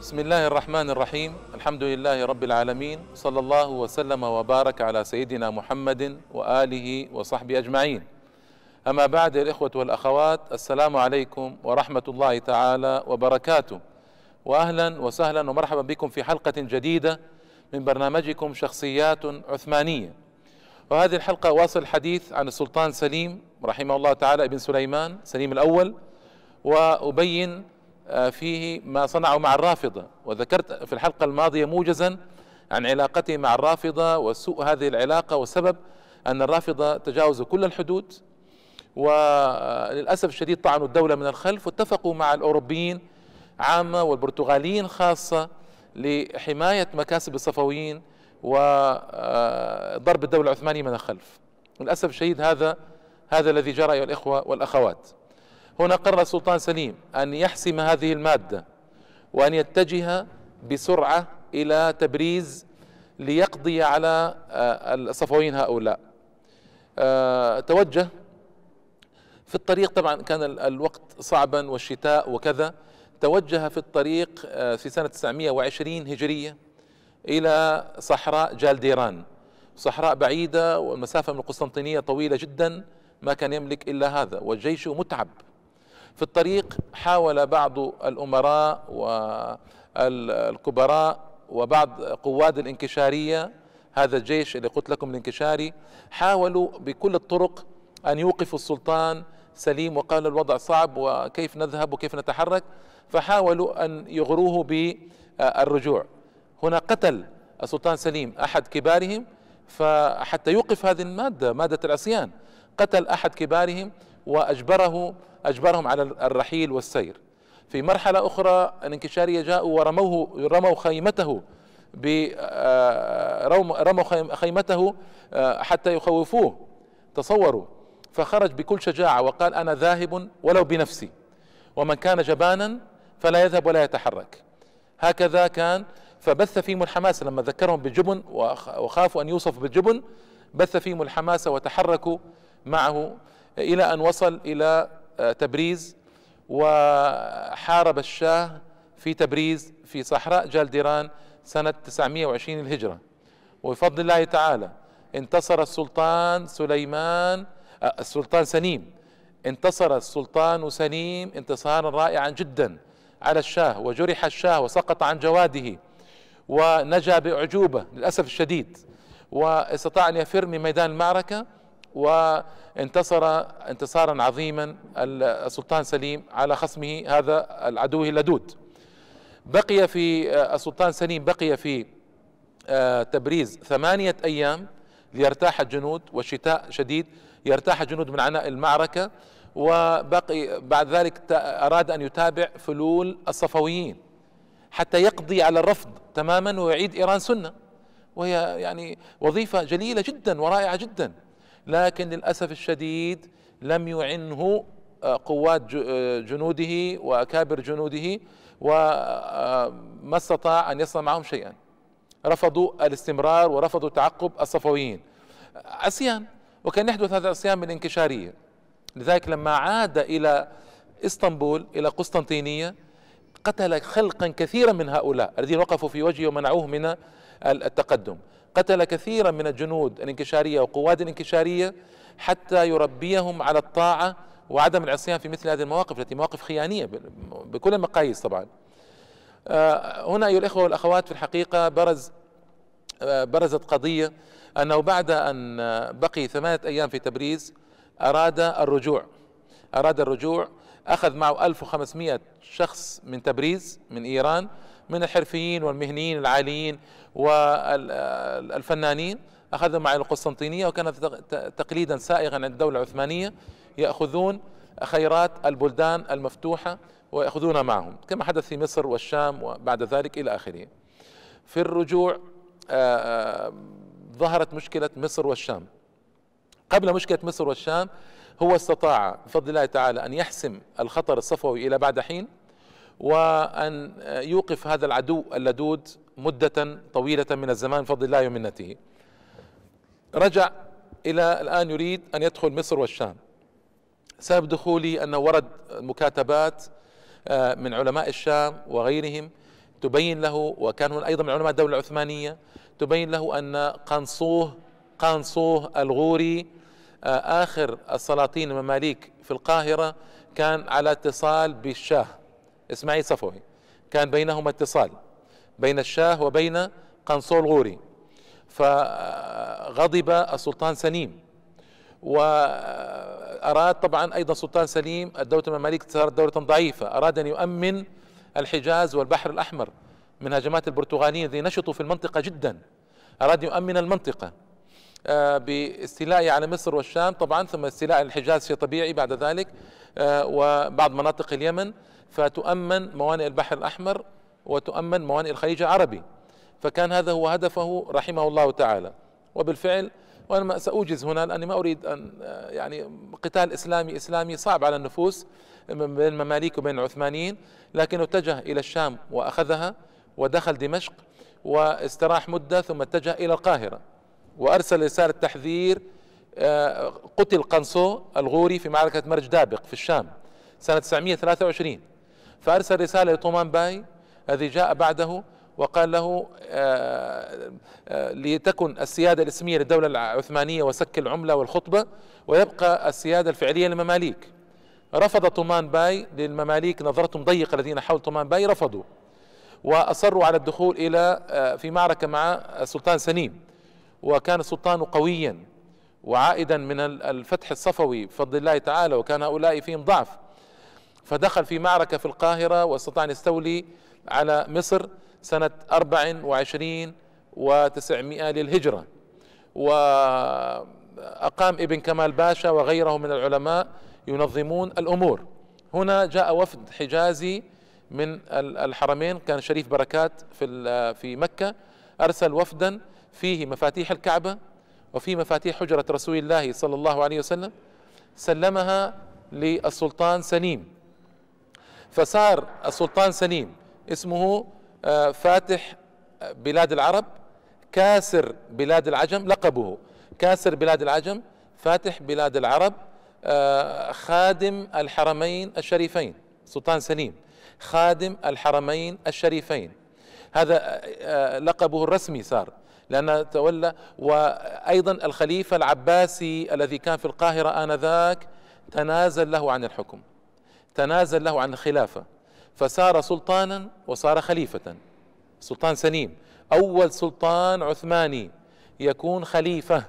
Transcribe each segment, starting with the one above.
بسم الله الرحمن الرحيم الحمد لله رب العالمين صلى الله وسلم وبارك على سيدنا محمد واله وصحبه اجمعين اما بعد الاخوه والاخوات السلام عليكم ورحمه الله تعالى وبركاته واهلا وسهلا ومرحبا بكم في حلقه جديده من برنامجكم شخصيات عثمانيه وهذه الحلقة واصل الحديث عن السلطان سليم رحمه الله تعالى ابن سليمان سليم الأول وابين آه، فيه ما صنعوا مع الرافضة. وذكرت في الحلقة الماضية موجزا عن علاقته مع الرافضة وسوء هذه العلاقة والسبب أن الرافضة تجاوزوا كل الحدود. وللأسف الشديد طعنوا الدولة من الخلف واتفقوا مع الأوروبيين عامة والبرتغاليين خاصة لحماية مكاسب الصفويين وضرب الدولة العثمانية من الخلف. للأسف الشديد هذا هذا الذي جرى أيها الإخوة والأخوات. هنا قرر السلطان سليم أن يحسم هذه المادة وأن يتجه بسرعة إلى تبريز ليقضي على آه، الصفويين هؤلاء. آه، توجه في الطريق طبعا كان الوقت صعبا والشتاء وكذا توجه في الطريق آه، في سنة 920 هجرية إلى صحراء جالديران صحراء بعيدة والمسافة من القسطنطينية طويلة جدا ما كان يملك إلا هذا والجيش متعب. في الطريق حاول بعض الأمراء والكبراء وبعض قواد الانكشارية هذا الجيش اللي قلت لكم الانكشاري حاولوا بكل الطرق أن يوقفوا السلطان سليم وقال الوضع صعب وكيف نذهب وكيف نتحرك فحاولوا أن يغروه بالرجوع. هنا قتل السلطان سليم أحد كبارهم فحتى يوقف هذه المادة مادة العصيان قتل أحد كبارهم وأجبره أجبرهم على الرحيل والسير. في مرحلة أخرى الانكشارية جاءوا ورموه رموا خيمته آه، رموا خيمته آه، حتى يخوفوه. تصوروا فخرج بكل شجاعة وقال أنا ذاهب ولو بنفسي. ومن كان جبانا فلا يذهب ولا يتحرك. هكذا كان فبث فيهم الحماسة لما ذكرهم بالجبن وخافوا أن يوصفوا بالجبن بث فيهم الحماسة وتحركوا معه. إلى أن وصل إلى تبريز وحارب الشاه في تبريز في صحراء جالديران سنة 920 الهجرة. وبفضل الله تعالى انتصر السلطان سليمان آه، السلطان سليم انتصر السلطان سليم انتصارا رائعا جدا على الشاه وجرح الشاه وسقط عن جواده ونجا بأعجوبة للأسف الشديد وإستطاع أن يفر من ميدان المعركة. وانتصر انتصارا عظيما السلطان سليم على خصمه هذا العدو اللدود. بقي في السلطان سليم بقي في آه، تبريز ثمانية أيام ليرتاح الجنود والشتاء شديد يرتاح الجنود من عناء المعركة وبقي بعد ذلك أراد أن يتابع فلول الصفويين حتى يقضي على الرفض تماما ويعيد إيران سنة. وهي يعني وظيفة جليلة جدا ورائعة جدا. لكن للأسف الشديد لم يعنه آه، قوات آه، جنوده وأكابر جنوده وما آه، استطاع أن يصنع معهم شيئا. رفضوا الاستمرار ورفضوا تعقب الصفويين. عصيان وكان يحدث هذا العصيان من انكشارية. لذلك لما عاد إلى إسطنبول إلى قسطنطينية قتل خلقا كثيرا من هؤلاء الذين وقفوا في وجهه ومنعوه من التقدم. قتل كثيرا من الجنود الانكشارية وقوات الانكشارية حتى يربيهم على الطاعة وعدم العصيان في مثل هذه المواقف التي مواقف خيانية بكل المقاييس طبعا. آه، هنا أيها الإخوة والأخوات في الحقيقة برز آه، برزت قضية أنه بعد أن بقي ثمانية أيام في تبريز أراد الرجوع أراد الرجوع أخذ معه 1500 شخص من تبريز من إيران من الحرفيين والمهنيين العاليين والفنانين. أخذهم مع القسطنطينية وكان تقليدا سائغا عند الدولة العثمانية يأخذون خيرات البلدان المفتوحة ويأخذونها معهم كما حدث في مصر والشام وبعد ذلك إلى آخره. في الرجوع آه، آه، ظهرت مشكلة مصر والشام. قبل مشكلة مصر والشام هو استطاع بفضل الله تعالى أن يحسم الخطر الصفوي إلى بعد حين. وأن يوقف هذا العدو اللدود مدة طويلة من الزمان بفضل الله ومنته. رجع إلى الآن يريد أن يدخل مصر والشام. سبب دخولي أنه ورد مكاتبات آه، من علماء الشام وغيرهم تبين له وكان أيضا من علماء الدولة العثمانية تبين له أن قنصوه قنصوه الغوري آه، آخر السلاطين المماليك في القاهرة كان على اتصال بالشاه. إسماعيل صفوي. كان بينهما اتصال بين الشاه وبين قنصوه الغوري فغضب السلطان سليم. وأراد طبعا أيضا سلطان سليم الدولة المماليك صارت دولة ضعيفة. أراد أن يؤمن الحجاز والبحر الأحمر من هجمات البرتغاليين الذين نشطوا في المنطقة جدا. أراد يؤمن المنطقة آه، باستيلائه على مصر والشام طبعا ثم استيلاء الحجاز شيء طبيعي بعد ذلك آه، وبعض مناطق اليمن. فتؤمن موانئ البحر الأحمر وتؤمن موانئ الخليج العربي. فكان هذا هو هدفه رحمه الله تعالى. وبالفعل وأنا سأوجز هنا لأني ما أريد أن آه، يعني قتال إسلامي إسلامي صعب على النفوس بين المماليك وبين العثمانيين لكنه اتجه إلى الشام وأخذها ودخل دمشق واستراح مدة ثم اتجه إلى القاهرة وأرسل رسالة تحذير آه، قتل قنصو الغوري في معركة مرج دابق في الشام سنة 923 فارسل رساله لطومان باي الذي جاء بعده وقال له آه، آه، لتكن السيادة الإسمية للدولة العثمانية وسك العملة والخطبة ويبقى السيادة الفعلية للمماليك. رفض طومان باي للمماليك نظرتهم ضيقة الذين حول طومان باي رفضوا وأصروا على الدخول إلى آه، في معركة مع السلطان سليم وكان السلطان قويا وعائدا من الفتح الصفوي بفضل الله تعالى وكان هؤلاء فيهم ضعف. فدخل في معركة في القاهرة واستطاع أن يستولي على مصر سنة أربع وعشرين وتسعمائة للهجرة. وأقام ابن كمال باشا وغيره من العلماء ينظمون الأمور. هنا جاء وفد حجازي من الحرمين كان شريف بركات في في مكة أرسل وفدا فيه مفاتيح الكعبة وفيه مفاتيح حجرة رسول الله صلى الله عليه وسلم سلمها للسلطان سليم. فصار السلطان سليم اسمه آه، فاتح بلاد العرب. كاسر بلاد العجم لقبه. كاسر بلاد العجم فاتح بلاد العرب آه، خادم الحرمين الشريفين. سلطان سليم خادم الحرمين الشريفين. هذا آه، لقبه الرسمي صار. لأن تولى وأيضا الخليفة العباسي الذي كان في القاهرة آنذاك تنازل له عن الحكم. تنازل له عن الخلافة. فصار سلطانا وصار خليفة. سلطان سليم أول سلطان عثماني يكون خليفة.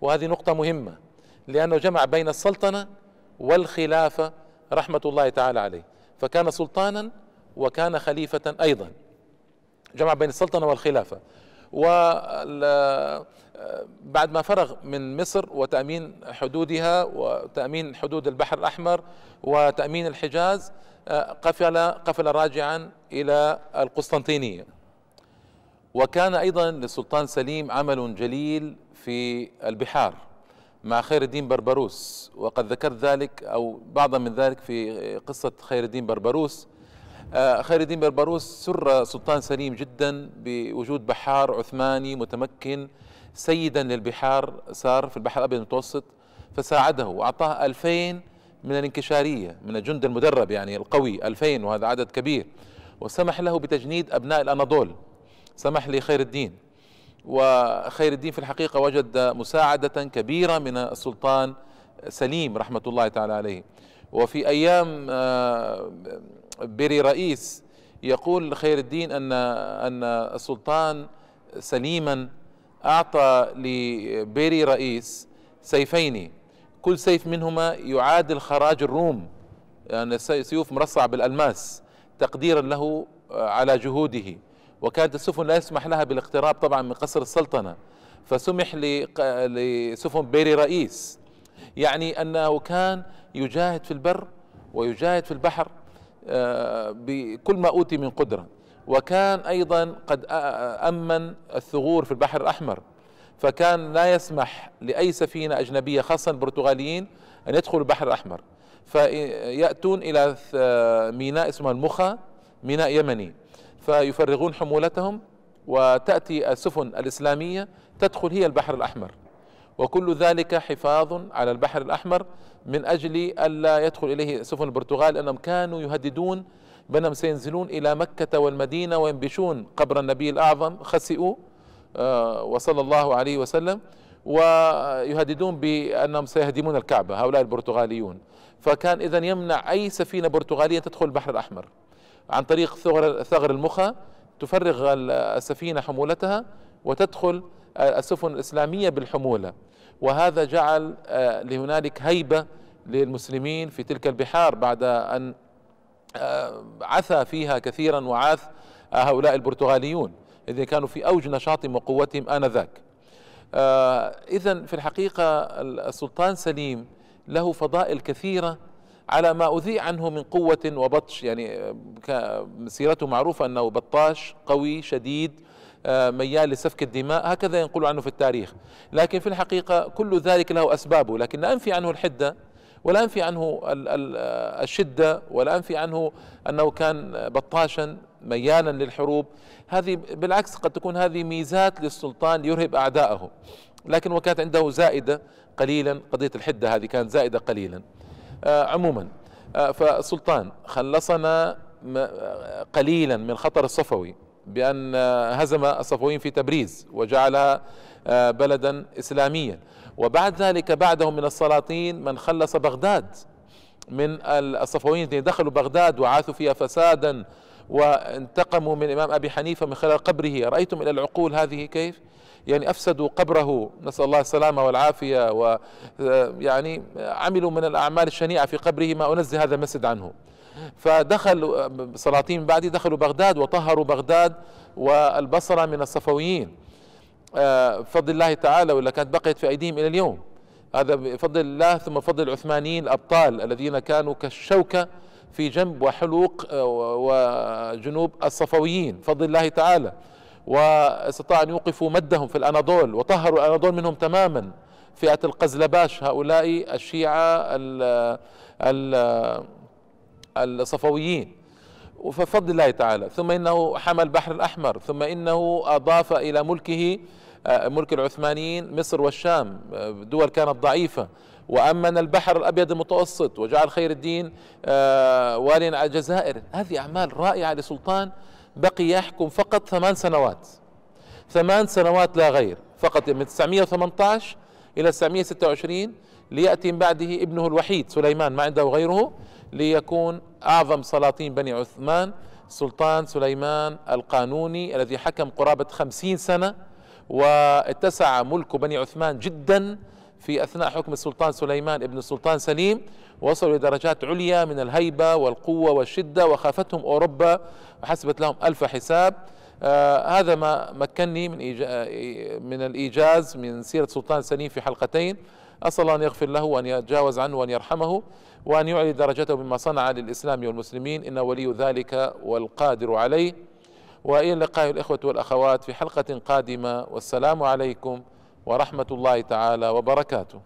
وهذه نقطة مهمة لأنه جمع بين السلطنة والخلافة رحمة الله تعالى عليه. فكان سلطانا وكان خليفة أيضا. جمع بين السلطنة والخلافة. بعد ما فرغ من مصر وتأمين حدودها وتأمين حدود البحر الأحمر وتأمين الحجاز قفل قفل راجعا إلى القسطنطينية. وكان أيضا للسلطان سليم عمل جليل في البحار مع خير الدين بربروس. وقد ذكرت ذلك أو بعضا من ذلك في قصة خير الدين بربروس. آه، خير الدين بربروس سر سلطان سليم جدا بوجود بحار عثماني متمكن سيدا للبحار صار في البحر الأبيض المتوسط فساعده وأعطاه ألفين من الانكشارية من الجند المدرب يعني القوي ألفين وهذا عدد كبير. وسمح له بتجنيد أبناء الأناضول. سمح لخير الدين وخير الدين في الحقيقة وجد مساعدة كبيرة من السلطان سليم رحمة الله تعالى عليه. وفي أيام آه، بيري رئيس يقول خير الدين أن أن السلطان سليما أعطى لبيري رئيس سيفين. كل سيف منهما يعادل خراج الروم يعني سيوف مرصعة بالألماس تقديرا له آه، على جهوده. وكانت السفن لا يسمح لها بالاقتراب طبعا من قصر السلطنة فسمح لسفن بيري رئيس. يعني أنه كان يجاهد في البر ويجاهد في البحر بكل ما أوتي من قدرة. وكان أيضا قد أمن الثغور في البحر الأحمر. فكان لا يسمح لأي سفينة أجنبية خاصة البرتغاليين أن يدخلوا البحر الأحمر. فيأتون إلى ميناء اسمه المخا ميناء يمني. فيفرغون حمولتهم وتأتي السفن الإسلامية تدخل هي البحر الأحمر. وكل ذلك حفاظ على البحر الأحمر من أجل ألا يدخل إليه سفن البرتغال لأنهم كانوا يهددون بينما سينزلون إلى مكة والمدينة وينبشون قبر النبي الأعظم خسئوا آه، وصلى الله عليه وسلم ويهددون بأنهم سيهدمون الكعبة هؤلاء البرتغاليون. فكان إذا يمنع أي سفينة برتغالية تدخل البحر الأحمر. عن طريق ثغر المخا تفرغ السفينة حمولتها وتدخل السفن الإسلامية بالحمولة. وهذا جعل آه، لهنالك هيبة للمسلمين في تلك البحار بعد أن آه، عثى فيها كثيرا وعاث هؤلاء البرتغاليون الذين كانوا في أوج نشاطهم وقوتهم آنذاك. آه، إذا في الحقيقة السلطان سليم له فضائل كثيرة على ما أذيع عنه من قوة وبطش. يعني سيرته معروفة أنه بطاش قوي شديد آه، ميال لسفك الدماء هكذا ينقل عنه في التاريخ. لكن في الحقيقة كل ذلك له أسبابه لكن لا أنفي عنه الحدة ولا أنفي عنه الشدة ولا أنفي عنه أنه كان بطاشا ميالا للحروب. هذه بالعكس قد تكون هذه ميزات للسلطان ليرهب أعداءه. لكن وكانت عنده زائدة قليلا قضية الحدة هذه كانت زائدة قليلا. آه عموما آه فالسلطان خلصنا قليلا من خطر الصفوي. بأن هزم الصفويين في تبريز وجعلها آه، بلدا إسلاميا. وبعد ذلك بعدهم من السلاطين من خلص بغداد من الصفويين الذين دخلوا بغداد وعاثوا فيها فسادا وانتقموا من الإمام أبي حنيفة من خلال قبره. رأيتم إلى العقول هذه كيف؟ يعني أفسدوا قبره نسأل الله السلامة والعافية ويعني عملوا من الأعمال الشنيعة في قبره. ما أنزه هذا المسجد عنه. فدخل سلاطين بعد دخلوا بغداد وطهروا بغداد والبصرة من الصفويين. آه، بفضل الله تعالى ولا كانت بقيت في أيديهم إلى اليوم. هذا بفضل الله ثم فضل العثمانيين الأبطال الذين كانوا كالشوكة في جنب وحلوق آه، وجنوب الصفويين. بفضل الله تعالى. واستطاعوا أن يوقفوا مدهم في الأناضول وطهروا الأناضول منهم تماما. فئة القزلباش هؤلاء الشيعة ال ال الصفويين. وفضل الله تعالى ثم إنه حمى البحر الأحمر ثم إنه أضاف إلى ملكه آه، ملك العثمانيين مصر والشام آه، دول كانت ضعيفة. وأمن البحر الأبيض المتوسط وجعل خير الدين آه، واليا على الجزائر. هذه أعمال رائعة لسلطان بقي يحكم فقط ثمان سنوات. ثمان سنوات لا غير فقط من 918 إلى 926 ليأتي من بعده ابنه الوحيد سليمان ما عنده غيره. ليكون أعظم سلاطين بني عثمان سلطان سليمان القانوني الذي حكم قرابة خمسين سنة واتسع ملك بني عثمان جدا في أثناء حكم السلطان سليمان ابن السلطان سليم وصلوا لدرجات عليا من الهيبة والقوة والشدة وخافتهم أوروبا وحسبت لهم ألف حساب. آه هذا ما مكنني من, من الإيجاز من سيرة سلطان سليم في حلقتين. أسأل الله أن يغفر له وأن يتجاوز عنه وأن يرحمه وأن يعلي درجته بما صنع للإسلام والمسلمين. إنه ولي ذلك والقادر عليه. وإلى اللقاء الإخوة والأخوات في حلقة قادمة. والسلام عليكم ورحمة الله تعالى وبركاته.